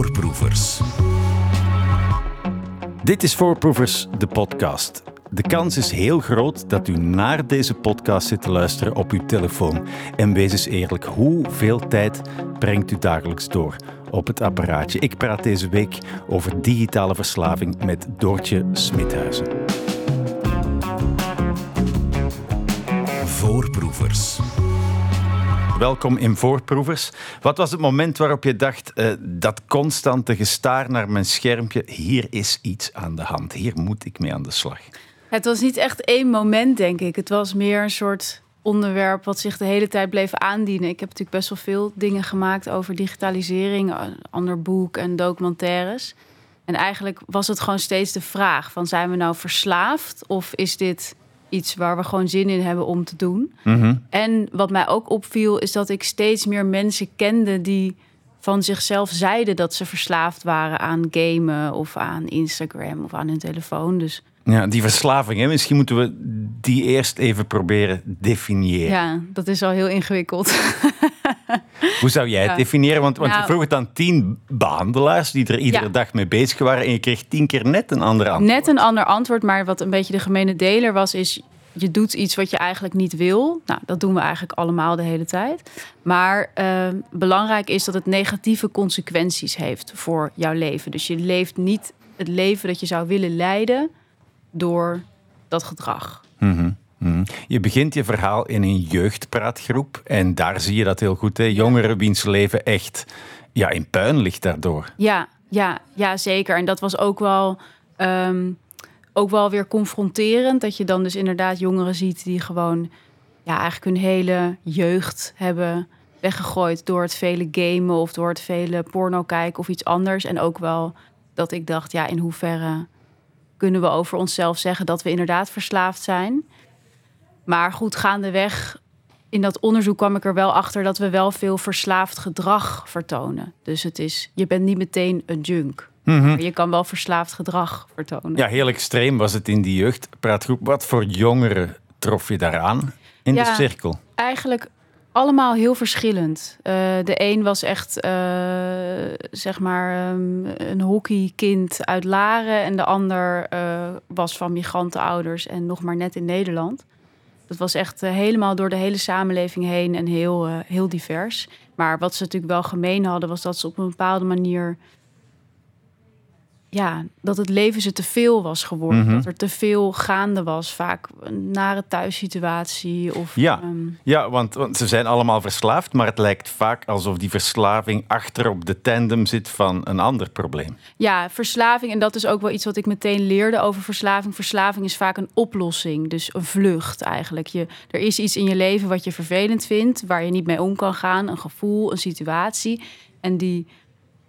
Voorproevers. Dit is Voorproevers, de podcast. De kans is heel groot dat u naar deze podcast zit te luisteren op uw telefoon. En wees eens eerlijk, hoeveel tijd brengt u dagelijks door op het apparaatje? Ik praat deze week over digitale verslaving met Doortje Smithuizen. Voorproevers. Welkom in Voorproevers. Wat was het moment waarop je dacht, eh, dat constante gestaar naar mijn schermpje, hier is iets aan de hand, hier moet ik mee aan de slag? Het was niet echt één moment, denk ik. Het was meer een soort onderwerp wat zich de hele tijd bleef aandienen. Ik heb natuurlijk best wel veel dingen gemaakt over digitalisering, ander boek en documentaires. En eigenlijk was het gewoon steeds de vraag: van zijn we nou verslaafd of is dit iets waar we gewoon zin in hebben om te doen? En wat mij ook opviel is dat ik steeds meer mensen kende die van zichzelf zeiden dat ze verslaafd waren aan gamen of aan Instagram of aan hun telefoon. Dus Ja, die verslaving, hè? misschien moeten we die eerst even proberen definiëren. ja, dat is al heel ingewikkeld. Hoe zou jij het Ja. definiëren? Want, want je Nou- vroeg het aan tien behandelaars die er iedere Ja. dag mee bezig waren en je kreeg tien keer net een ander antwoord. Net een ander antwoord, maar wat een beetje de gemene deler was, is je doet iets wat je eigenlijk niet wil. Nou, dat doen we eigenlijk allemaal de hele tijd. Maar eh, belangrijk is dat het negatieve consequenties heeft voor jouw leven. Dus je leeft niet het leven dat je zou willen leiden door dat gedrag. Mhm, Je begint je verhaal in een jeugdpraatgroep en daar zie je dat heel goed. Hè? Jongeren wiens leven echt ja, in puin ligt daardoor. Ja, ja, ja, zeker. En dat was ook wel, ehm, ook wel weer confronterend. Dat je dan dus inderdaad jongeren ziet die gewoon ja, eigenlijk hun hele jeugd hebben weggegooid door het vele gamen of door het vele porno kijken of iets anders. En ook wel dat ik dacht, ja, in hoeverre kunnen we over onszelf zeggen dat we inderdaad verslaafd zijn. Maar goed, gaandeweg in dat onderzoek kwam ik er wel achter dat we wel veel verslaafd gedrag vertonen. Dus het is, je bent niet meteen een junk. Maar je kan wel verslaafd gedrag vertonen. Ja, heel extreem was het in die jeugdpraatgroep. Wat voor jongeren trof je daaraan in de cirkel? Eigenlijk allemaal heel verschillend. Eh, de een was echt, eh, zeg maar, ehm, een hockeykind uit Laren. En de ander eh, was van migrantenouders en nog maar net in Nederland. Dat was echt eh, helemaal door de hele samenleving heen en heel, eh, heel divers. Maar wat ze natuurlijk wel gemeen hadden, was dat ze op een bepaalde manier. Ja, dat het leven ze te veel was geworden. Mhm. Dat er te veel gaande was. Vaak een nare thuissituatie. Of, Ja. ehm, Ja, want, want ze zijn allemaal verslaafd, maar het lijkt vaak alsof die verslaving achter op de tandem zit van een ander probleem. Ja, verslaving. En dat is ook wel iets wat ik meteen leerde over verslaving. Verslaving is vaak een oplossing. Dus een vlucht eigenlijk. Je, er is iets in je leven wat je vervelend vindt, waar je niet mee om kan gaan. Een gevoel, een situatie. En die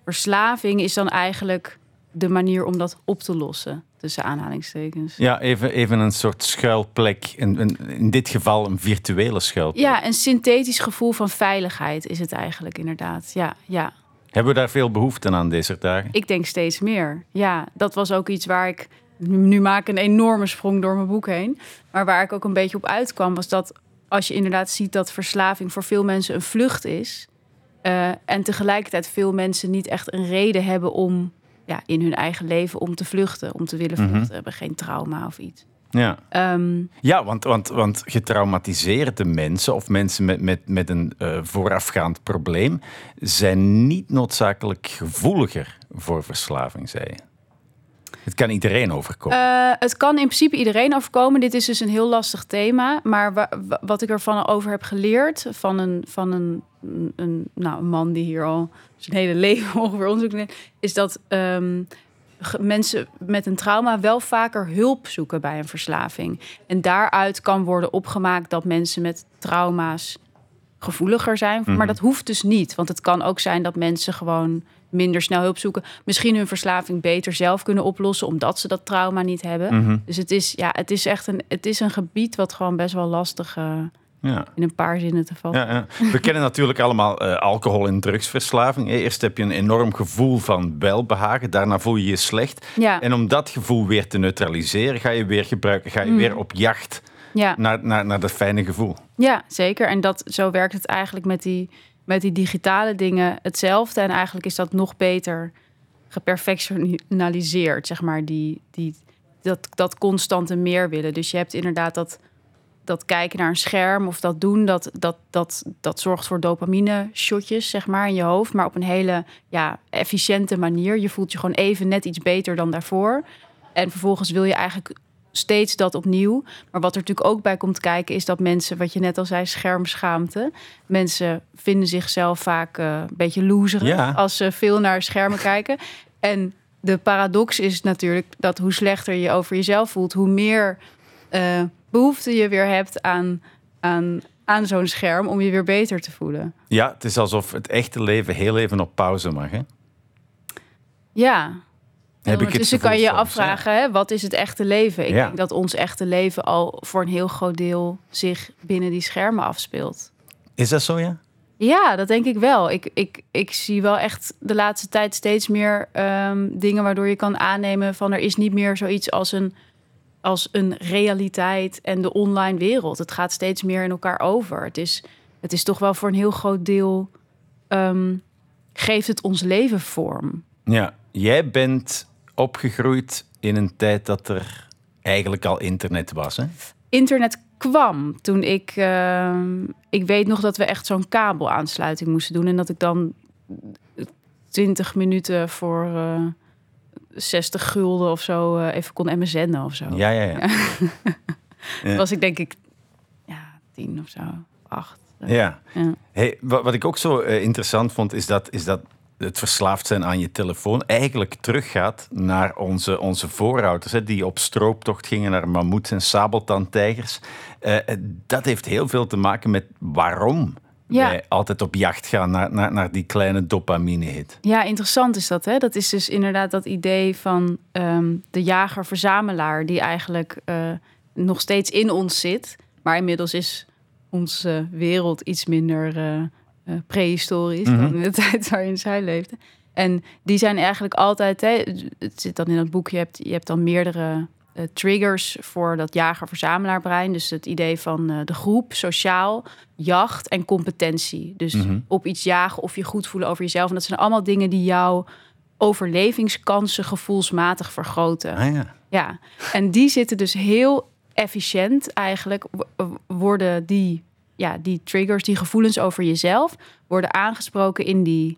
verslaving is dan eigenlijk de manier om dat op te lossen. Tussen aanhalingstekens. Ja, even, even een soort schuilplek. In, in, in dit geval een virtuele schuilplek. Ja, een synthetisch gevoel van veiligheid is het eigenlijk inderdaad. Ja, ja. Hebben we daar veel behoefte aan deze dagen? Ik denk steeds meer. Ja, dat was ook iets waar ik. Nu maak ik een enorme sprong door mijn boek heen. Maar waar ik ook een beetje op uitkwam, was dat als je inderdaad ziet dat verslaving voor veel mensen een vlucht is. eh, en tegelijkertijd veel mensen niet echt een reden hebben om ja, in hun eigen leven om te vluchten, om te willen vluchten, hebben geen trauma of iets. Ja, Ehm, ja want, want, want getraumatiseerde mensen of mensen met, met, met een eh, voorafgaand probleem zijn niet noodzakelijk gevoeliger voor verslaving, zei je. Het kan iedereen overkomen. Eh, het kan in principe iedereen overkomen. Dit is dus een heel lastig thema. Maar wa- wa- wat ik ervan over heb geleerd van een, van een, een, nou, een man die hier al zijn hele leven ongeveer onderzoek deed, is dat ehm, mensen met een trauma wel vaker hulp zoeken bij een verslaving. En daaruit kan worden opgemaakt dat mensen met trauma's gevoeliger zijn. Maar dat hoeft dus niet. Want het kan ook zijn dat mensen gewoon minder snel hulp zoeken. Misschien hun verslaving beter zelf kunnen oplossen, omdat ze dat trauma niet hebben. Dus het is, ja, het is echt een, het is een gebied wat gewoon best wel lastig eh, Ja. in een paar zinnen te vatten. Ja, ja. We kennen natuurlijk allemaal eh, alcohol- en drugsverslaving. Eerst heb je een enorm gevoel van welbehagen, daarna voel je je slecht. En om dat gevoel weer te neutraliseren, ga je weer gebruiken, ga je Mm. weer op jacht Ja. naar, naar, naar dat fijne gevoel. Ja, zeker. En dat, zo werkt het eigenlijk met die, met die digitale dingen hetzelfde. En eigenlijk is dat nog beter geperfectionaliseerd, zeg maar, die, die, dat, dat constante meer willen. Dus je hebt inderdaad dat, dat kijken naar een scherm of dat doen, dat, dat, dat, dat zorgt voor dopamine-shotjes, zeg maar, in je hoofd. Maar op een hele ja, efficiënte manier. Je voelt je gewoon even net iets beter dan daarvoor. En vervolgens wil je eigenlijk steeds dat opnieuw. Maar wat er natuurlijk ook bij komt kijken, is dat mensen, wat je net al zei, schermschaamte. Mensen vinden zichzelf vaak uh, een beetje loser Ja. als ze veel naar schermen kijken. En de paradox is natuurlijk dat hoe slechter je over jezelf voelt, hoe meer eh, behoefte je weer hebt aan, aan, aan zo'n scherm om je weer beter te voelen. Ja, het is alsof het echte leven heel even op pauze mag. Hè? Ja. Heb ik het Ondertussen kan je soms, afvragen, hè, wat is het echte leven? Ik Ja. denk dat ons echte leven al voor een heel groot deel zich binnen die schermen afspeelt. Is dat zo, ja? Ja, dat denk ik wel. Ik, ik, ik zie wel echt de laatste tijd steeds meer ehm, dingen waardoor je kan aannemen van er is niet meer zoiets als een, als een realiteit en de online wereld. Het gaat steeds meer in elkaar over. Het is, het is toch wel voor een heel groot deel ehm, geeft het ons leven vorm. Ja, jij bent opgegroeid in een tijd dat er eigenlijk al internet was. Hè? internet kwam toen ik... ehm, ik weet nog dat we echt zo'n kabelaansluiting moesten doen. En dat ik dan 20 minuten voor eh 60 gulden of zo eh, even kon MSN'en of zo. Ja, ja, ja. Ja. Was ik denk ik ja, tien of zo, acht. ja. Ja. Hey, wat, wat ik ook zo eh, interessant vond, is dat, is dat het verslaafd zijn aan je telefoon eigenlijk teruggaat naar onze, onze voorouders, hè, die op strooptocht gingen naar mammoets en sabeltandtijgers. Eh, dat heeft heel veel te maken met waarom Ja. altijd op jacht gaan naar, naar, naar die kleine dopamine-hit. Ja, interessant is dat. Hè? Dat is dus inderdaad dat idee van ehm, de jager-verzamelaar, die eigenlijk eh, nog steeds in ons zit. Maar inmiddels is onze wereld iets minder eh, eh, prehistorisch Mhm. dan in de tijd waarin zij leefde. En die zijn eigenlijk altijd, hè, het zit dan in het boek, je hebt, je hebt dan meerdere eh, triggers voor dat jager-verzamelaar brein. Dus het idee van eh, de groep, sociaal, jacht en competentie. Dus Mhm. op iets jagen of je goed voelen over jezelf. En dat zijn allemaal dingen die jouw overlevingskansen gevoelsmatig vergroten. Ah ja. Ja, en die zitten dus heel efficiënt eigenlijk. Worden die, ja, die triggers, die gevoelens over jezelf, worden aangesproken in, die,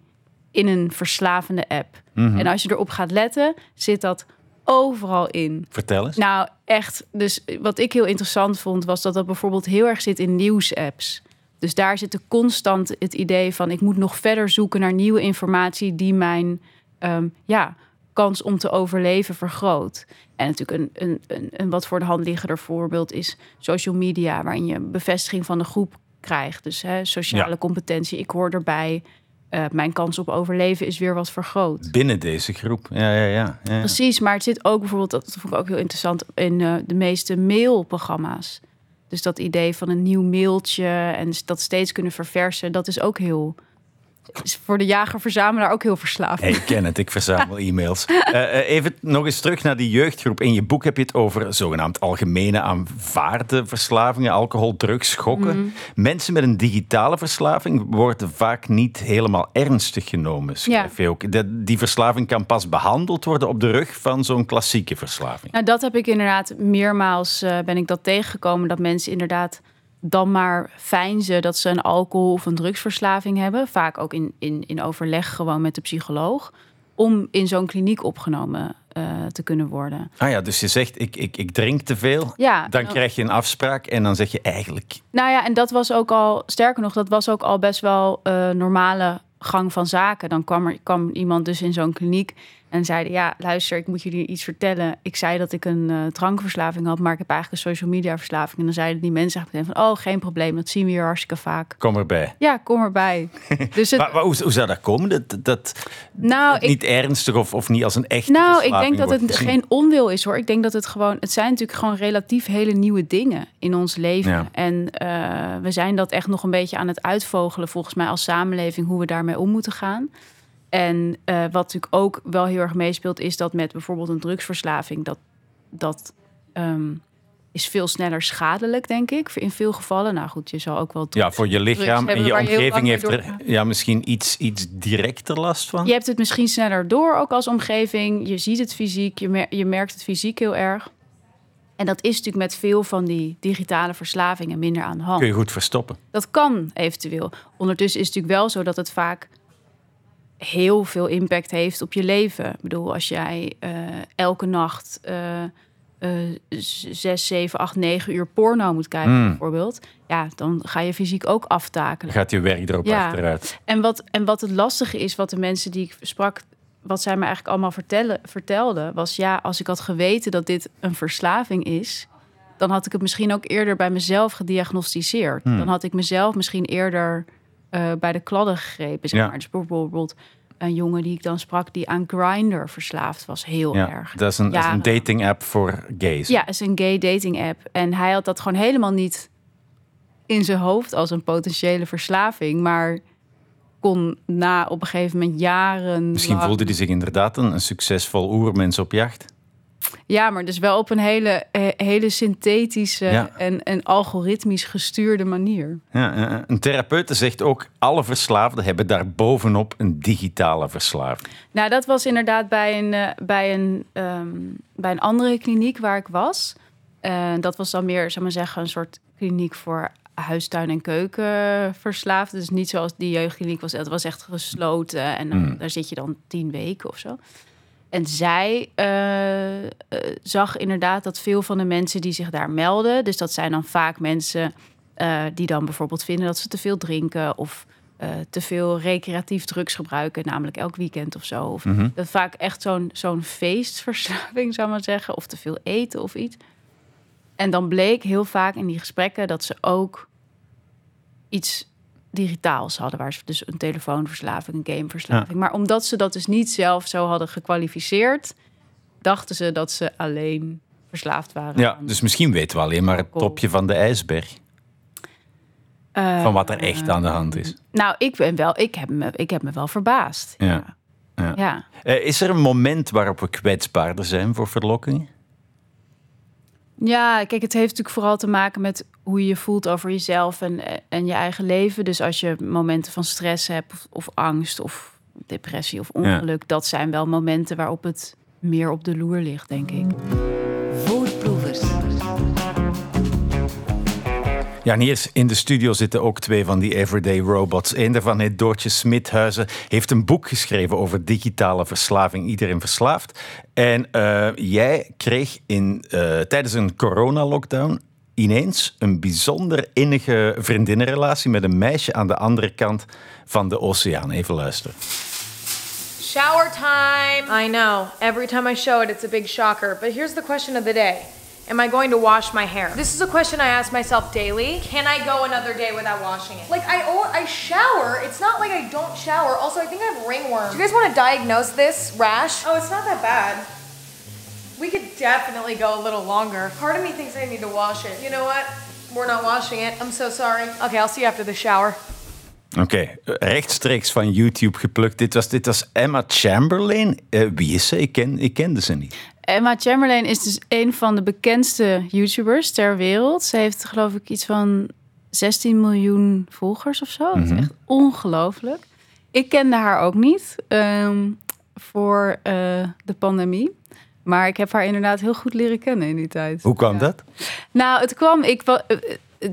in een verslavende app. Mhm. En als je erop gaat letten, zit dat overal in. Vertel eens. Nou, echt. Dus wat ik heel interessant vond, was dat dat bijvoorbeeld heel erg zit in nieuwsapps. Dus daar zit constant het idee van: ik moet nog verder zoeken naar nieuwe informatie die mijn ehm, ja, kans om te overleven vergroot. En natuurlijk een, een, een, een wat voor de hand liggender voorbeeld is social media, waarin je bevestiging van de groep krijgt. Dus hè, sociale Ja. competentie, ik hoor erbij. Eh, mijn kans op overleven is weer wat vergroot. Binnen deze groep. Ja, ja, ja. ja. Precies, maar het zit ook bijvoorbeeld, dat vond ik ook heel interessant, in eh, de meeste mailprogramma's. Dus dat idee van een nieuw mailtje en dat steeds kunnen verversen, dat is ook heel, is voor de jager-verzamelaar ook heel verslavend. Hey, ik ken het, ik verzamel e-mails. Eh, eh, even nog eens terug naar die jeugdgroep. In je boek heb je het over zogenaamd algemene aanvaarde verslavingen, alcohol, drugs, schokken. Mhm. Mensen met een digitale verslaving worden vaak niet helemaal ernstig genomen, schrijf je ook. Die verslaving kan pas behandeld worden op de rug van zo'n klassieke verslaving. Nou, dat heb ik inderdaad meermaals eh, ben ik dat tegengekomen. Dat mensen inderdaad dan maar fijnzen dat ze een alcohol- of een drugsverslaving hebben. Vaak ook in, in, in overleg gewoon met de psycholoog. Om in zo'n kliniek opgenomen eh, te kunnen worden. Ah ja, dus je zegt ik, ik, ik drink te veel. Ja, Dan nou- krijg je een afspraak en dan zeg je eigenlijk... Nou ja, en dat was ook al, sterker nog, dat was ook al best wel eh, normale gang van zaken. Dan kwam er kwam iemand dus in zo'n kliniek en zeide: Ja, luister, ik moet jullie iets vertellen. Ik zei dat ik een eh, drankverslaving had, maar ik heb eigenlijk een social media verslaving. En dan zeiden die mensen eigenlijk meteen van: Oh, geen probleem, dat zien we hier hartstikke vaak. Kom erbij. Ja, kom erbij. Dus het, Maar, maar hoe, hoe zou dat komen? Dat, dat, nou, dat ik, niet ernstig of, of niet als een echte Nou, ik denk dat het gezien? geen onwil is hoor. Ik denk dat het gewoon. Het zijn natuurlijk gewoon relatief hele nieuwe dingen in ons leven. Ja. En eh, we zijn dat echt nog een beetje aan het uitvogelen, volgens mij, als samenleving, hoe we daarmee om moeten gaan. En eh, wat natuurlijk ook wel heel erg meespeelt, is dat met bijvoorbeeld een drugsverslaving, dat, dat, ehm, is veel sneller schadelijk, denk ik. In veel gevallen. Nou goed, je zal ook wel. Ja, voor je lichaam en je omgeving heeft er ja, misschien iets, iets directer last van. Je hebt het misschien sneller door, ook als omgeving. Je ziet het fysiek, je, mer- je merkt het fysiek heel erg. En dat is natuurlijk met veel van die digitale verslavingen minder aan de hand. Kun je goed verstoppen. Dat kan eventueel. Ondertussen is het natuurlijk wel zo dat het vaak heel veel impact heeft op je leven. Ik bedoel, als jij eh, elke nacht eh, eh, zes, zeven, acht, negen uur porno moet kijken, Mm. bijvoorbeeld, ja, dan ga je fysiek ook aftakelen. Gaat je werk erop Ja. achteruit. En wat, en wat het lastige is, wat de mensen die ik sprak, wat zij me eigenlijk allemaal vertellen, vertelden, was ja, als ik had geweten dat dit een verslaving is, dan had ik het misschien ook eerder bij mezelf gediagnosticeerd. Hmm. Dan had ik mezelf misschien eerder eh, bij de kladden gegrepen. Zeg Ja. maar. Dus bijvoorbeeld een jongen die ik dan sprak, die aan Grindr verslaafd was, heel Ja, erg. dat is een, Ja. dating app voor gays. Ja, het is een gay dating app. En hij had dat gewoon helemaal niet in zijn hoofd als een potentiële verslaving, maar kon na op een gegeven moment jaren. Misschien voelde hij zich inderdaad een, een succesvol oermens op jacht. Ja, maar dus wel op een hele, eh, hele synthetische Ja. en, en algoritmisch gestuurde manier. Ja, een therapeut zegt ook, alle verslaafden hebben daar bovenop een digitale verslaving. Nou, dat was inderdaad bij een, eh, bij een, ehm, bij een andere kliniek waar ik was. Eh, dat was dan meer, zou maar zeggen, een soort kliniek voor huistuin- en keukenverslaafden. Dus niet zoals die jeugdkliniek was. Het was echt gesloten en dan- Mm. daar zit je dan tien weken of zo. En zij eh, eh, zag inderdaad dat veel van de mensen die zich daar melden... dus dat zijn dan vaak mensen eh, die dan bijvoorbeeld vinden dat ze te veel drinken... of te veel recreatief drugs gebruiken, namelijk elk weekend of zo. Of Mhm. dat vaak echt zo'n zo'n feestverslaving, zou maar zeggen. Of te veel eten of iets. En dan bleek heel vaak in die gesprekken dat ze ook iets digitaals hadden. Waar ze dus een telefoonverslaving, een gameverslaving. Maar omdat ze dat dus niet zelf zo hadden gekwalificeerd... dachten ze dat ze alleen verslaafd waren. Ja, dus misschien weten we alleen maar het topje van de ijsberg. Van wat er echt aan de hand is. Nou, ik ben wel, ik heb me, ik heb me wel verbaasd. Ja. Ja. Eh, is er een moment waarop we kwetsbaarder zijn voor verlokkingen? Ja, kijk, het heeft natuurlijk vooral te maken met hoe je je voelt over jezelf en, en je eigen leven. Dus als je momenten van stress hebt, of, of angst, of depressie of ongeluk, dat zijn wel momenten waarop het meer op de loer ligt, denk ik. Ja, en hier in de studio zitten ook twee van die everyday robots. Eén daarvan heet Doortje Smithuizen. Heeft een boek geschreven over digitale verslaving. Iedereen verslaafd. En eh, jij kreeg in, eh, tijdens een coronalockdown ineens een bijzonder innige vriendinnenrelatie met een meisje aan de andere kant van de oceaan. Even luisteren. Shower time! I know. Every time I show it, it's a big shocker. But here's the question of the day Am I going to wash my hair? This is a question I ask myself daily. Can I go another day without washing it? Like, I, I shower. It's not like I don't shower. Also, I think I have ringworm. Do you guys want to diagnose this rash? Oh, it's not that bad. We could definitely go a little longer. Part of me thinks I need to wash it. You know what? We're not washing it. I'm so sorry. Okay, I'll see you after the shower. Oké, rechtstreeks van YouTube geplukt. Dit was, dit was Emma Chamberlain. Eh, wie is ze? Ik, ken, ik kende ze niet. Emma Chamberlain is dus een van de bekendste YouTubers ter wereld. Ze heeft geloof ik iets van 16 miljoen volgers of zo. Dat is echt ongelooflijk. Ik kende haar ook niet ehm, voor eh, de pandemie. Maar ik heb haar inderdaad heel goed leren kennen in die tijd. Hoe kwam Ja. dat? Nou, het kwam. Ik, eh,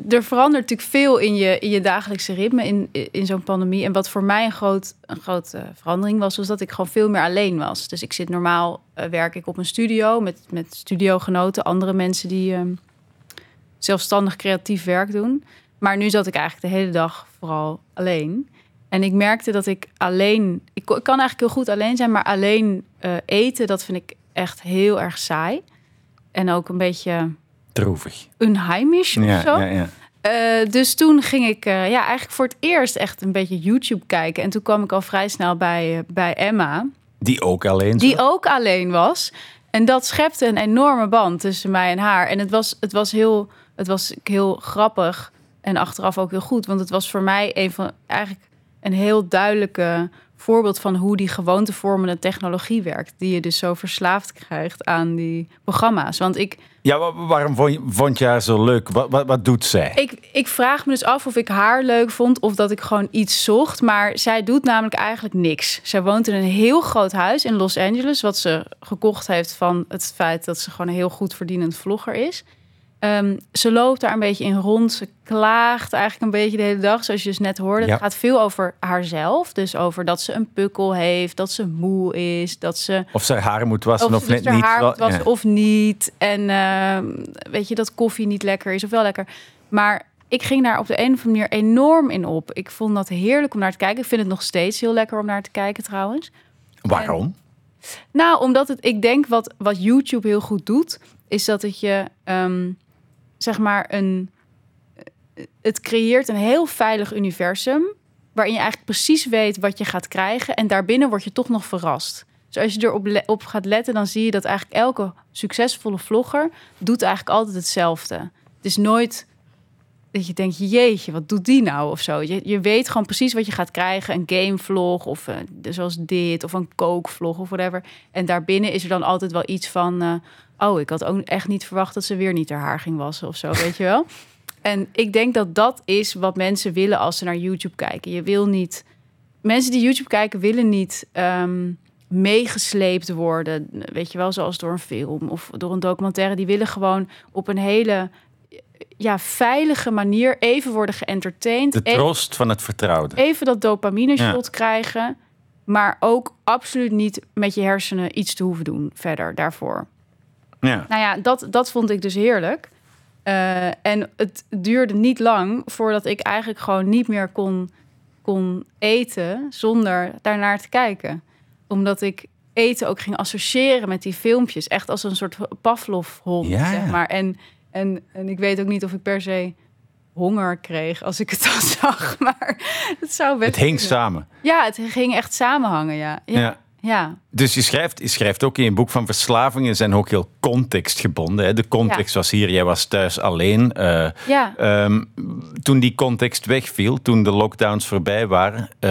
er verandert natuurlijk veel in je, in je dagelijkse ritme in, in zo'n pandemie. En wat voor mij een, groot, een grote verandering was, was dat ik gewoon veel meer alleen was. Dus ik zit normaal, eh, werk ik op een studio met, met studiogenoten, andere mensen die ehm, zelfstandig creatief werk doen. Maar nu zat ik eigenlijk de hele dag vooral alleen. En ik merkte dat ik alleen, ik kan eigenlijk heel goed alleen zijn, maar alleen eh, eten, dat vind ik echt heel erg saai. En ook een beetje Droevig. unheimisch of Ja, zo. ja, ja. Eh, dus toen ging ik eh, ja, eigenlijk voor het eerst echt een beetje YouTube kijken. En toen kwam ik al vrij snel bij, eh, bij Emma, Die ook alleen die ook alleen was. En dat schepte een enorme band tussen mij en haar. En het was, het was, heel, het was heel grappig en achteraf ook heel goed. Want het was voor mij een van eigenlijk een heel duidelijke voorbeeld van hoe die gewoontevormende technologie werkt. Die je dus zo verslaafd krijgt aan die programma's. Want ik Ja, wa- waarom vond je, vond je haar zo leuk? Wat, wat, wat doet zij? Ik, ik vraag me dus af of ik haar leuk vond of dat ik gewoon iets zocht. Maar zij doet namelijk eigenlijk niks. Zij woont in een heel groot huis in Los Angeles, wat ze gekocht heeft van het feit dat ze gewoon een heel goed verdienend vlogger is. Ehm, ze loopt daar een beetje in rond. Ze klaagt eigenlijk een beetje de hele dag, zoals je dus net hoorde. Ja. Het gaat veel over haarzelf. Dus over dat ze een pukkel heeft, dat ze moe is, dat ze Of ze haar moet wassen of dus net niet? haar Wel- moet wassen ja. of niet. En ehm, weet je, dat koffie niet lekker is of wel lekker. Maar ik ging daar op de een of andere manier enorm in op. Ik vond dat heerlijk om naar te kijken. Ik vind het nog steeds heel lekker om naar te kijken trouwens. Waarom? Nou, omdat het, ik denk wat, wat YouTube heel goed doet, is dat het je, ehm, zeg maar, een. Het creëert een heel veilig universum. Waarin je eigenlijk precies weet wat je gaat krijgen. En daarbinnen word je toch nog verrast. Dus als je erop op gaat letten, dan zie je dat eigenlijk elke succesvolle vlogger doet eigenlijk altijd hetzelfde. Het is nooit dat je denkt, jeetje, wat doet die nou of zo. Je, je weet gewoon precies wat je gaat krijgen. Een gamevlog of eh, zoals dit of een kookvlog of whatever. En daarbinnen is er dan altijd wel iets van... eh, oh, ik had ook echt niet verwacht dat ze weer niet haar haar ging wassen of zo, weet je wel. En ik denk dat dat is wat mensen willen als ze naar YouTube kijken. Je wil niet... Mensen die YouTube kijken willen niet... ehm, meegesleept worden, weet je wel, zoals door een film of door een documentaire. Die willen gewoon op een hele ja, veilige manier even worden geëntertained. De Even- troost van het vertrouwde. even dat dopamine shot krijgen. Maar ook absoluut niet met je hersenen iets te hoeven doen verder daarvoor. Ja. Nou ja, dat, dat vond ik dus heerlijk. Eh, en het duurde niet lang voordat ik eigenlijk gewoon niet meer kon, kon eten zonder daarnaar te kijken. Omdat ik eten ook ging associëren met die filmpjes. Echt als een soort Pavlov-hond, Ja. zeg maar. En, en, en ik weet ook niet of ik per se honger kreeg als ik het dan zag. Maar het zou best Het hing kunnen. samen. Ja, het ging echt samenhangen, ja. Ja, Ja. ja. Dus je schrijft, je schrijft ook in je boek van verslavingen zijn ook heel contextgebonden. Hè? De context was hier, jij was thuis alleen. Eh, ja. ehm, toen die context wegviel, toen de lockdowns voorbij waren, eh,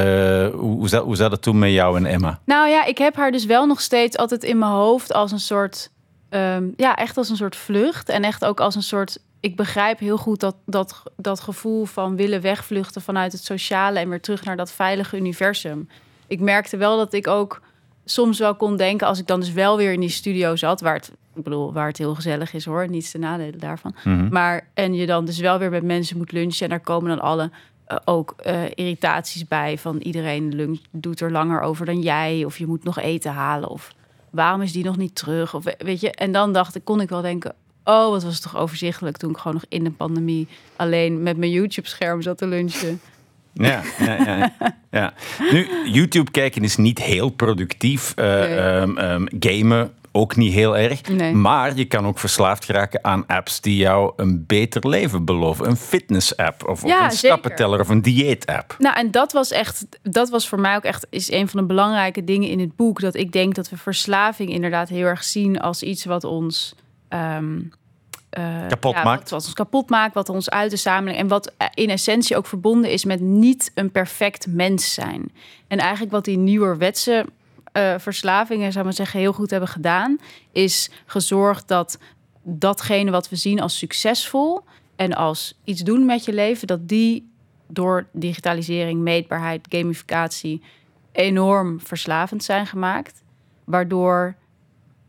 hoe, hoe, zat, hoe zat het toen met jou en Emma? Nou ja, ik heb haar dus wel nog steeds altijd in mijn hoofd als een soort, ehm, ja, echt als een soort vlucht. En echt ook als een soort, ik begrijp heel goed dat, dat, dat gevoel van willen wegvluchten vanuit het sociale en weer terug naar dat veilige universum. Ik merkte wel dat ik ook soms wel kon denken, als ik dan dus wel weer in die studio zat, waar het, ik bedoel, waar het heel gezellig is hoor, niets te nadelen daarvan. Maar en je dan dus wel weer met mensen moet lunchen en daar komen dan alle eh, ook eh, irritaties bij van iedereen lunch, doet er langer over dan jij of je moet nog eten halen of waarom is die nog niet terug of we- weet je en dan dacht ik kon ik wel denken oh wat was het toch overzichtelijk toen ik gewoon nog in de pandemie alleen met mijn YouTube scherm zat te lunchen Ja, ja, ja, ja. Nu, YouTube kijken is niet heel productief. Nee. ehm, gamen ook niet heel erg. Nee. Maar je kan ook verslaafd geraken aan apps die jou een beter leven beloven. Een fitness-app of, Ja, een stappenteller of een dieet-app. Nou, en dat was echt, dat was voor mij ook echt is een van de belangrijke dingen in het boek. Dat ik denk dat we verslaving inderdaad heel erg zien als iets wat ons eh, Kapot ja, maakt. Wat, wat ons kapot maakt, wat ons uit de samenleving. En wat eh, in essentie ook verbonden is met niet een perfect mens zijn. En eigenlijk wat die nieuwerwetse eh verslavingen, zou maar zeggen, heel goed hebben gedaan, is gezorgd dat datgene wat we zien als succesvol en als iets doen met je leven, dat die door digitalisering, meetbaarheid, gamificatie enorm verslavend zijn gemaakt. Waardoor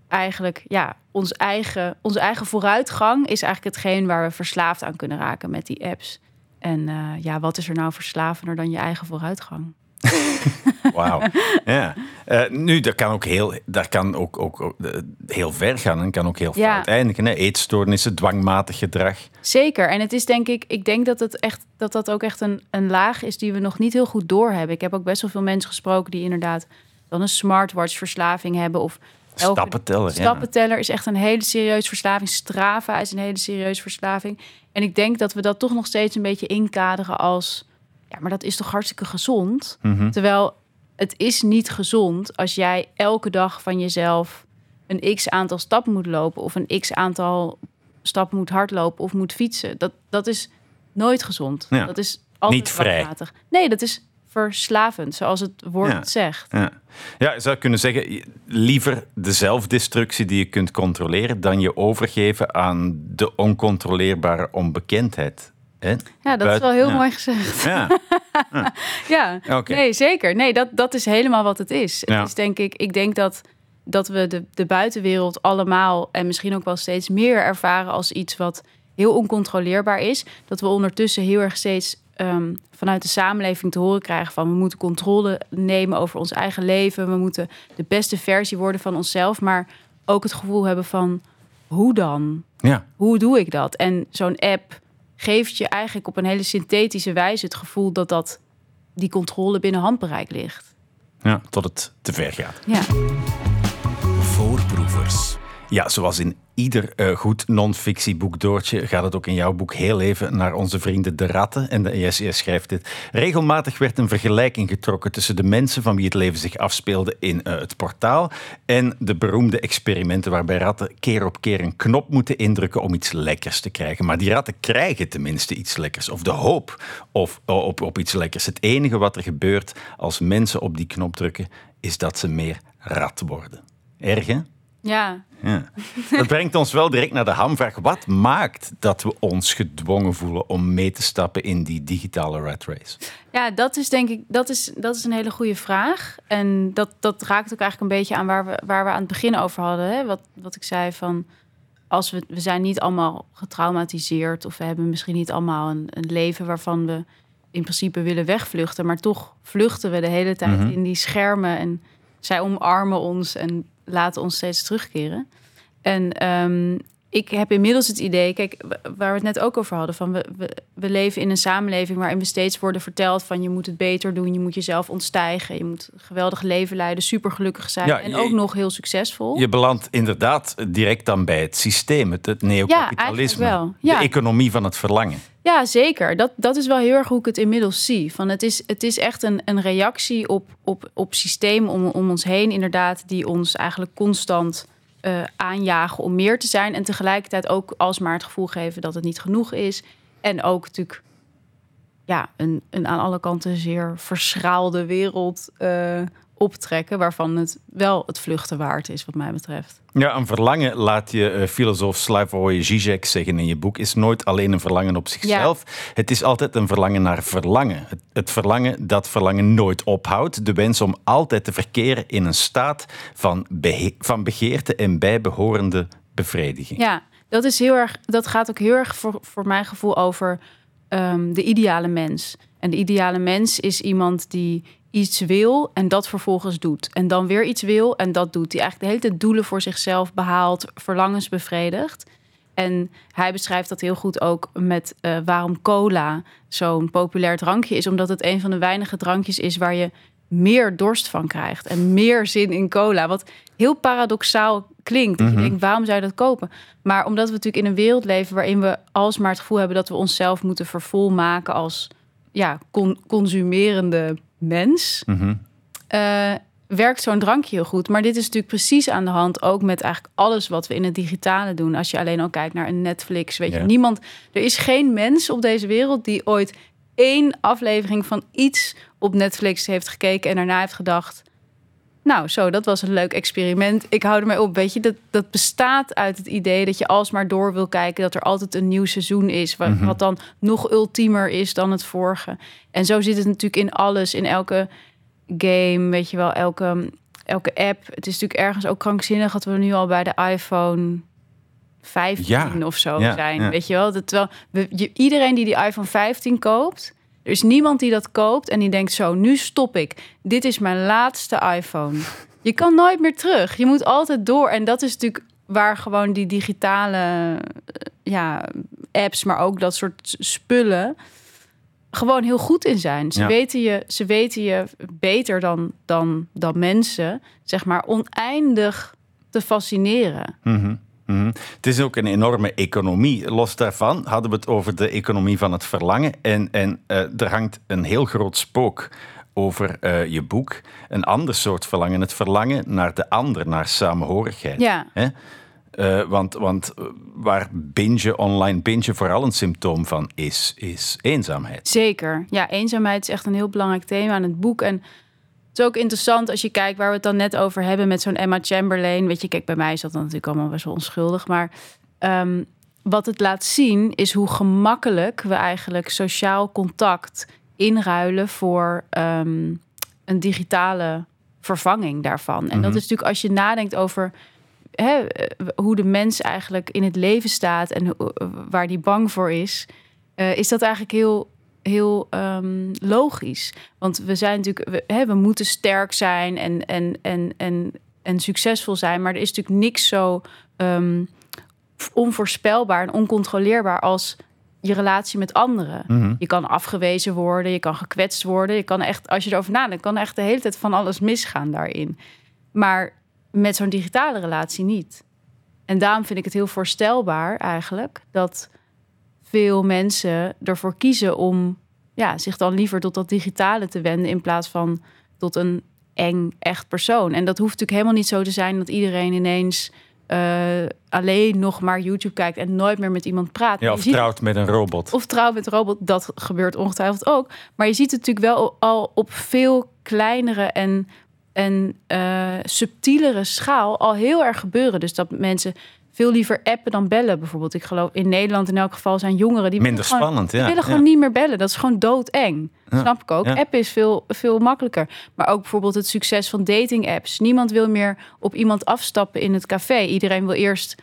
eigenlijk ja, ons eigen, onze eigen vooruitgang is eigenlijk hetgeen waar we verslaafd aan kunnen raken met die apps. En eh, ja, wat is er nou verslavender dan je eigen vooruitgang? Wauw. ja. Eh, nu, dat kan ook heel, dat kan ook, ook, ook, eh, heel ver gaan en kan ook heel Ja. fout eindigen. Hè? Eetstoornissen, dwangmatig gedrag. Zeker. En het is denk ik, ik denk dat het echt dat dat ook echt een, een laag is die we nog niet heel goed doorhebben. Ik heb ook best wel veel mensen gesproken die inderdaad dan een smartwatch verslaving hebben of elke- Stappenteller. ja. Stappenteller is echt een hele serieuze verslaving. Strava is een hele serieuze verslaving. En ik denk dat we dat toch nog steeds een beetje inkaderen als... ja, maar dat is toch hartstikke gezond? Mhm. Terwijl het is niet gezond als jij elke dag van jezelf... een x-aantal stappen moet lopen... of een x-aantal stappen moet hardlopen of moet fietsen. Dat, dat is nooit gezond. Ja. Dat is altijd Niet vrij. Nee, dat is verslavend, zoals het woord Ja. zegt. Ja. ja, je zou kunnen zeggen, liever de zelfdestructie die je kunt controleren dan je overgeven aan de oncontroleerbare onbekendheid. Ja, dat is wel heel ja. mooi gezegd. Ja, Ja, nee, zeker. Nee, dat, dat is helemaal wat het is. Het is denk ik, ik denk dat, dat we de, de buitenwereld allemaal en misschien ook wel steeds meer ervaren als iets wat heel oncontroleerbaar is. Dat we ondertussen heel erg steeds ehm, vanuit de samenleving te horen krijgen van we moeten controle nemen over ons eigen leven. We moeten de beste versie worden van onszelf. Maar ook het gevoel hebben van hoe dan? ja. hoe doe ik dat? En zo'n app geeft je eigenlijk op een hele synthetische wijze het gevoel dat dat die controle binnen handbereik ligt. ja, tot het te ver gaat. Ja. Voorproevers. Ja, zoals in ieder eh, goed non-fictieboek, Doortje, gaat het ook in jouw boek heel even naar onze vrienden de ratten. En de, jij, jij schrijft dit. Regelmatig werd een vergelijking getrokken tussen de mensen van wie het leven zich afspeelde in eh, het portaal en de beroemde experimenten waarbij ratten keer op keer een knop moeten indrukken om iets lekkers te krijgen. Maar die ratten krijgen tenminste iets lekkers, of de hoop of, op, op iets lekkers. Het enige wat er gebeurt als mensen op die knop drukken, is dat ze meer rat worden. Erg, hè? Ja. Ja. Dat brengt ons wel direct naar de hamvraag. Wat maakt dat we ons gedwongen voelen om mee te stappen in die digitale rat race? ja, dat is denk ik dat is, dat is een hele goede vraag. En dat, dat raakt ook eigenlijk een beetje aan waar we, waar we aan het begin over hadden. Hè? Wat, wat ik zei van als we, we zijn niet allemaal getraumatiseerd of we hebben misschien niet allemaal een, een leven waarvan we in principe willen wegvluchten, maar toch vluchten we de hele tijd Mhm. in die schermen en zij omarmen ons en laten ons steeds terugkeren. En ehm, ik heb inmiddels het idee, kijk, waar we het net ook over hadden, van we, we, we leven in een samenleving waarin we steeds worden verteld van je moet het beter doen, je moet jezelf ontstijgen, je moet een geweldig leven leiden, super gelukkig zijn Ja, en je- ook nog heel succesvol. Je belandt inderdaad direct dan bij het systeem, het, het neocapitalisme. Ja. Ja. De economie van het verlangen. Ja, zeker. Dat, dat is wel heel erg hoe ik het inmiddels zie. Van het, is, het is echt een, een reactie op, op, op systemen om, om ons heen, inderdaad, die ons eigenlijk constant eh, aanjagen om meer te zijn. En tegelijkertijd ook alsmaar het gevoel geven dat het niet genoeg is. En ook natuurlijk ja, een, een aan alle kanten zeer verschraalde wereld eh, optrekken, waarvan het wel het vluchten waard is, wat mij betreft. Ja, een verlangen, laat je eh, filosoof Slavoj Žižek zeggen in je boek, is nooit alleen een verlangen op zichzelf. Het is altijd een verlangen naar verlangen. Het, het verlangen dat verlangen nooit ophoudt. De wens om altijd te verkeren in een staat van, behe- van begeerte en bijbehorende bevrediging. Ja, dat, is heel erg, dat gaat ook heel erg voor, voor mijn gevoel over ehm, de ideale mens. En de ideale mens is iemand die iets wil en dat vervolgens doet. En dan weer iets wil en dat doet. Die eigenlijk de hele tijd doelen voor zichzelf behaalt, verlangens bevredigt. En hij beschrijft dat heel goed ook met eh, waarom cola zo'n populair drankje is. Omdat het een van de weinige drankjes is waar je meer dorst van krijgt. En meer zin in cola. Wat heel paradoxaal klinkt. Dat je denkt, waarom zou je dat kopen? Maar omdat we natuurlijk in een wereld leven waarin we alsmaar het gevoel hebben dat we onszelf moeten vervolmaken als ja, con- consumerende mens. eh, werkt zo'n drankje heel goed. Maar dit is natuurlijk precies aan de hand ook met eigenlijk alles wat we in het digitale doen. Als je alleen al kijkt naar een Netflix, weet je, niemand, er is geen mens op deze wereld die ooit één aflevering van iets op Netflix heeft gekeken en daarna heeft gedacht. Nou, zo, dat was een leuk experiment. Ik hou ermee op. Weet je, dat, dat bestaat uit het idee dat je alsmaar door wil kijken. Dat er altijd een nieuw seizoen is. Wat, wat dan nog ultiemer is dan het vorige. En zo zit het natuurlijk in alles. In elke game, weet je wel, elke, elke app. Het is natuurlijk ergens ook krankzinnig dat we nu al bij de iPhone 15 Ja, of zo ja, zijn. ja. Weet je wel? Dat, terwijl we, je, iedereen die die iPhone 15 koopt, er is niemand die dat koopt en die denkt zo, nu stop ik. Dit is mijn laatste iPhone. Je kan nooit meer terug. Je moet altijd door. En dat is natuurlijk waar gewoon die digitale eh, ja, apps, maar ook dat soort spullen gewoon heel goed in zijn. Ze, Ja. weten, je, ze weten je beter dan, dan, dan mensen, zeg maar, oneindig te fascineren. Mhm. Het is ook een enorme economie. Los daarvan hadden we het over de economie van het verlangen. En, en eh, er hangt een heel groot spook over eh, je boek. Een ander soort verlangen. Het verlangen naar de ander, naar samenhorigheid. Ja. Hè? Uh, want, want waar binge, online binge vooral een symptoom van is, is eenzaamheid. Zeker. Ja, eenzaamheid is echt een heel belangrijk thema in het boek. En het is ook interessant als je kijkt waar we het dan net over hebben met zo'n Emma Chamberlain. Weet je, kijk, bij mij is dat dan natuurlijk allemaal best wel onschuldig. Maar um, wat het laat zien is hoe gemakkelijk we eigenlijk sociaal contact inruilen voor um, een digitale vervanging daarvan. En dat Mhm. is natuurlijk als je nadenkt over hè, hoe de mens eigenlijk in het leven staat en waar die bang voor is, eh, is dat eigenlijk heel, heel ehm, logisch. Want we zijn natuurlijk, we, hè, we moeten sterk zijn en, en, en, en, en succesvol zijn, maar er is natuurlijk niks zo ehm, onvoorspelbaar en oncontroleerbaar als je relatie met anderen. Mhm. Je kan afgewezen worden, je kan gekwetst worden. Je kan echt, als je erover nadenkt, kan echt de hele tijd van alles misgaan daarin. Maar met zo'n digitale relatie niet. En daarom vind ik het heel voorstelbaar eigenlijk dat veel mensen ervoor kiezen om ja, zich dan liever tot dat digitale te wenden in plaats van tot een eng echt persoon. En dat hoeft natuurlijk helemaal niet zo te zijn dat iedereen ineens eh, alleen nog maar YouTube kijkt en nooit meer met iemand praat. Ja, of ziet- trouwt met een robot. of trouw met een robot, dat gebeurt ongetwijfeld ook. Maar je ziet het natuurlijk wel al op veel kleinere en, en eh, subtielere schaal al heel erg gebeuren. Dus dat mensen veel liever appen dan bellen bijvoorbeeld. Ik geloof in Nederland in elk geval zijn jongeren die Minder willen gewoon- spannend, die ja. willen ja. gewoon niet meer bellen. Dat is gewoon doodeng. Ja, Snap ik ook. ja. Appen is veel, veel makkelijker. Maar ook bijvoorbeeld het succes van dating apps. Niemand wil meer op iemand afstappen in het café. Iedereen wil eerst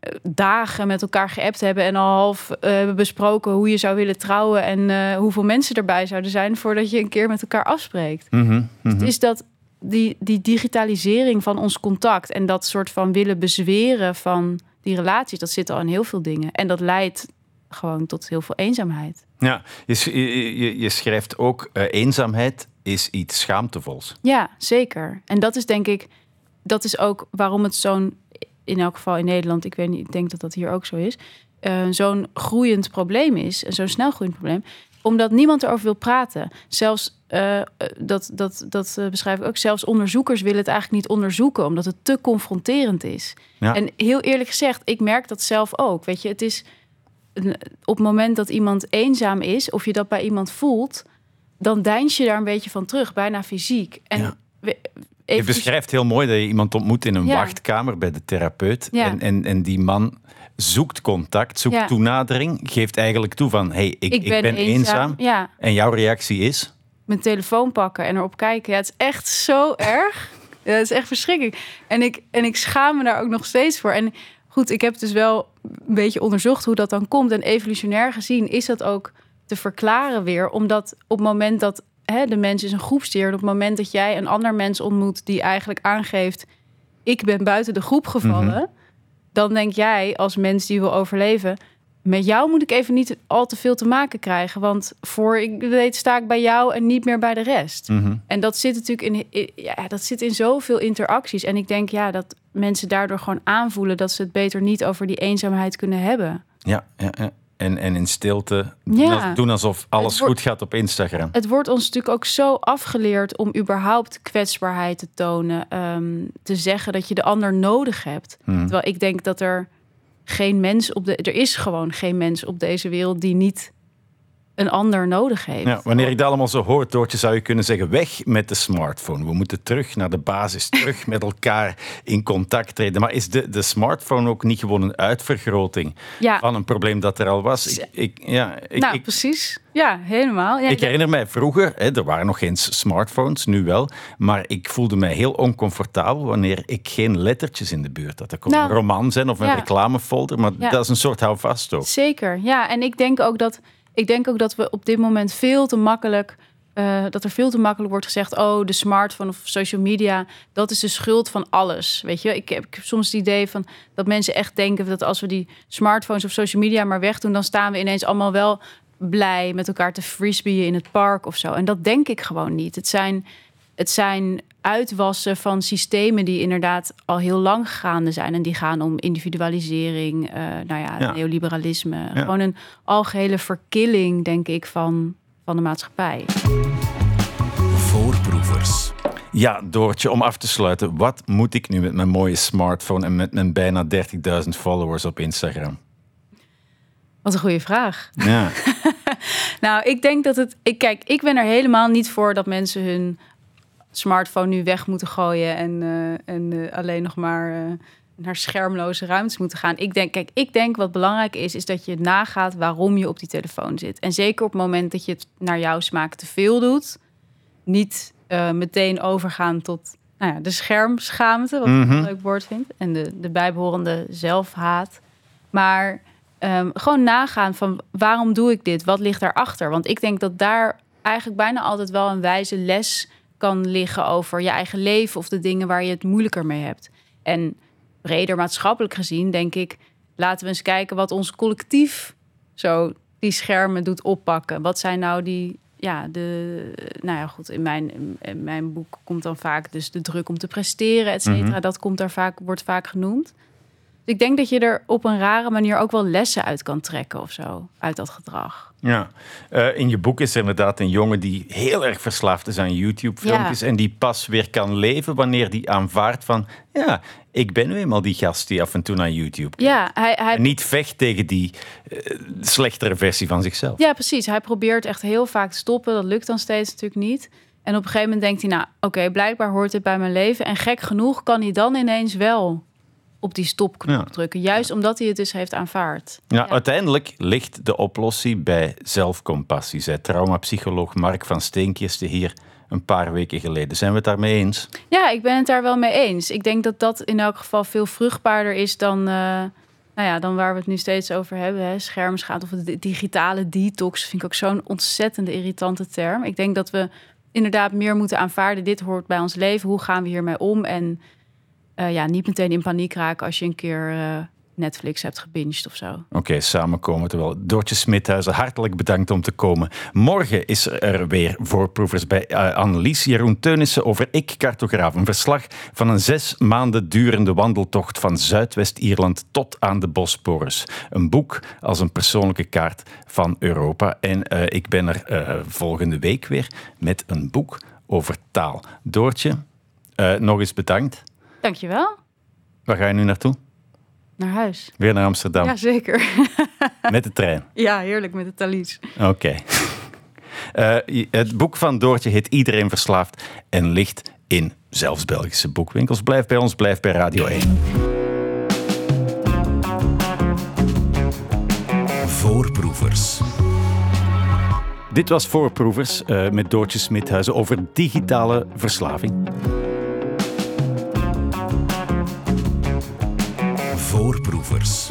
eh, dagen met elkaar geappt hebben en al half eh, besproken hoe je zou willen trouwen en eh, hoeveel mensen erbij zouden zijn voordat je een keer met elkaar afspreekt. Het is dat die, die digitalisering van ons contact en dat soort van willen bezweren van die relaties, dat zit al in heel veel dingen. En dat leidt gewoon tot heel veel eenzaamheid. Ja, je, je- je schrijft ook eh, eenzaamheid is iets schaamtevols. Ja, zeker. En dat is denk ik, dat is ook waarom het zo'n, in elk geval in Nederland, ik weet niet, ik denk dat dat hier ook zo is, eh, zo'n groeiend probleem is, en zo'n snel groeiend probleem, omdat niemand erover wil praten. Zelfs, eh, eh, dat, dat, dat eh, beschrijf ik ook, zelfs onderzoekers willen het eigenlijk niet onderzoeken, omdat het te confronterend is. Ja. En heel eerlijk gezegd, ik merk dat zelf ook. Weet je, het is op het moment dat iemand eenzaam is, of je dat bij iemand voelt, dan deins je daar een beetje van terug, bijna fysiek. En Ja. we- Je beschrijft heel mooi dat je iemand ontmoet in een Ja. wachtkamer bij de therapeut. Ja. En, en, en die man zoekt contact, zoekt Ja. toenadering, geeft eigenlijk toe van hey, ik, ik ben, eenzaam. En jouw reactie is? mijn telefoon pakken en erop kijken. Ja, het is echt zo erg. Ja, het is echt verschrikkelijk. En ik, en ik schaam me daar ook nog steeds voor. En goed, ik heb dus wel een beetje onderzocht hoe dat dan komt. En evolutionair gezien is dat ook te verklaren weer. Omdat op het moment dat hè, de mens is een groepsdier... en op het moment dat jij een ander mens ontmoet... die eigenlijk aangeeft... ik ben buiten de groep gevallen... dan denk jij als mens die wil overleven... met jou moet ik even niet al te veel te maken krijgen. Want voor ik weet sta ik bij jou en niet meer bij de rest. Mhm. En dat zit natuurlijk in, in- ja, dat zit in zoveel interacties. En ik denk ja, dat mensen daardoor gewoon aanvoelen... dat ze het beter niet over die eenzaamheid kunnen hebben. Ja, ja, ja. En, en in stilte doen, Ja. als- doen alsof alles wordt- goed gaat op Instagram. Het wordt ons natuurlijk ook zo afgeleerd om überhaupt kwetsbaarheid te tonen. ehm, te zeggen dat je de ander nodig hebt. Mhm. Terwijl ik denk dat er geen mens op de. Er is gewoon geen mens op deze wereld die niet een ander nodig heeft. Ja, wanneer ik dat allemaal zo hoor, Doortje, zou je kunnen zeggen: weg met de smartphone. We moeten terug naar de basis, terug met elkaar in contact treden. Maar is de, de smartphone ook niet gewoon een uitvergroting Ja. van een probleem dat er al was? Ik, ik, ja, ik, nou, ik, precies. Ja, helemaal. Ja, ik herinner mij vroeger, hè, er waren nog geen smartphones, nu wel. Maar ik voelde mij heel oncomfortabel wanneer ik geen lettertjes in de buurt had. Dat kon Nou, een roman zijn of een reclamefolder, maar dat is een soort houvast ook. Zeker, ja. En ik denk ook dat, ik denk ook dat we op dit moment veel te makkelijk... eh, dat er veel te makkelijk wordt gezegd... oh, de smartphone of social media... dat is de schuld van alles. Weet je, ik heb, ik soms het idee van... dat mensen echt denken dat als we die smartphones of social media maar wegdoen... dan staan we ineens allemaal wel blij met elkaar te frisbeeën in het park of zo. En dat denk ik gewoon niet. Het zijn, het zijn uitwassen van systemen die inderdaad al heel lang gaande zijn. En die gaan om individualisering, eh, nou ja, Ja. neoliberalisme. Ja. Gewoon een algehele verkilling, denk ik, van, van de maatschappij. Voorproevers. Ja, Doortje, om af te sluiten. Wat moet ik nu met mijn mooie smartphone en met mijn bijna 30.000 followers op Instagram? Wat een goede vraag. Ja. Nou, ik denk dat het. Ik, kijk, ik ben er helemaal niet voor dat mensen hun smartphone nu weg moeten gooien en, eh, en eh, alleen nog maar eh, naar schermloze ruimtes moeten gaan. Ik denk, kijk, ik denk wat belangrijk is, is dat je nagaat waarom je op die telefoon zit. En zeker op het moment dat je het naar jouw smaak te veel doet, niet meteen overgaan tot nou ja, de schermschaamte, wat ik Mhm. een leuk woord vind, en de, de bijbehorende zelfhaat. Maar ehm, gewoon nagaan van waarom doe ik dit? Wat ligt daarachter? Want ik denk dat daar eigenlijk bijna altijd wel een wijze les kan liggen over je eigen leven of de dingen waar je het moeilijker mee hebt. En breder maatschappelijk gezien denk ik, laten we eens kijken wat ons collectief zo die schermen doet oppakken. Wat zijn nou die, ja, de, nou ja, goed, in mijn, in mijn boek komt dan vaak dus de druk om te presteren, et cetera. Mhm. Dat komt daar vaak, wordt vaak genoemd. Dus ik denk dat je er op een rare manier ook wel lessen uit kan trekken of zo, uit dat gedrag. Ja, Eh, in je boek is er inderdaad een jongen die heel erg verslaafd is aan YouTube-filmpjes en die pas weer kan leven wanneer die aanvaardt van, ja, ik ben nu eenmaal die gast die af en toe naar YouTube kijkt. Ja, hij, hij, En niet vecht tegen die eh, slechtere versie van zichzelf. Ja, precies. Hij probeert echt heel vaak te stoppen. Dat lukt dan steeds natuurlijk niet. En op een gegeven moment denkt hij, nou, oké, blijkbaar hoort dit bij mijn leven. En gek genoeg kan hij dan ineens wel op die stopknop Ja. drukken. Juist omdat hij het dus heeft aanvaard. Ja, uiteindelijk ligt de oplossing bij zelfcompassie, zei traumapsycholoog Mark van Steenkisten hier een paar weken geleden. Zijn we het daarmee eens? Ja, ik ben het daar wel mee eens. Ik denk dat dat in elk geval veel vruchtbaarder is dan, eh, nou ja, dan waar we het nu steeds over hebben. Hè? Schermschaat of de digitale detox vind ik ook zo'n ontzettende irritante term. Ik denk dat we inderdaad meer moeten aanvaarden. Dit hoort bij ons leven. Hoe gaan we hiermee om? En eh, ja, niet meteen in paniek raken als je een keer eh, Netflix hebt gebinged of zo. Oké, samenkomen. Terwijl Doortje Smithuizen, hartelijk bedankt om te komen. Morgen is er weer voorproevers bij uh, Annelies Jeroen Teunissen over Ik Cartograaf. Een verslag van een zes maanden durende wandeltocht van Zuidwest-Ierland tot aan de Bosporus. Een boek als een persoonlijke kaart van Europa. En ik ben er volgende week weer met een boek over taal. Doortje, nog eens bedankt. Dankjewel. Waar ga je nu naartoe? Naar huis. Weer naar Amsterdam? Ja, zeker. Met de trein? Ja, heerlijk met de Thalys. Oké. Okay. Uh, het boek van Doortje heet Iedereen Verslaafd en ligt in zelfs Belgische boekwinkels. Blijf bij ons, blijf bij Radio 1. Voorproevers. Dit was Voorproevers uh, met Doortje Smithuizen over digitale verslaving. Voorproevers.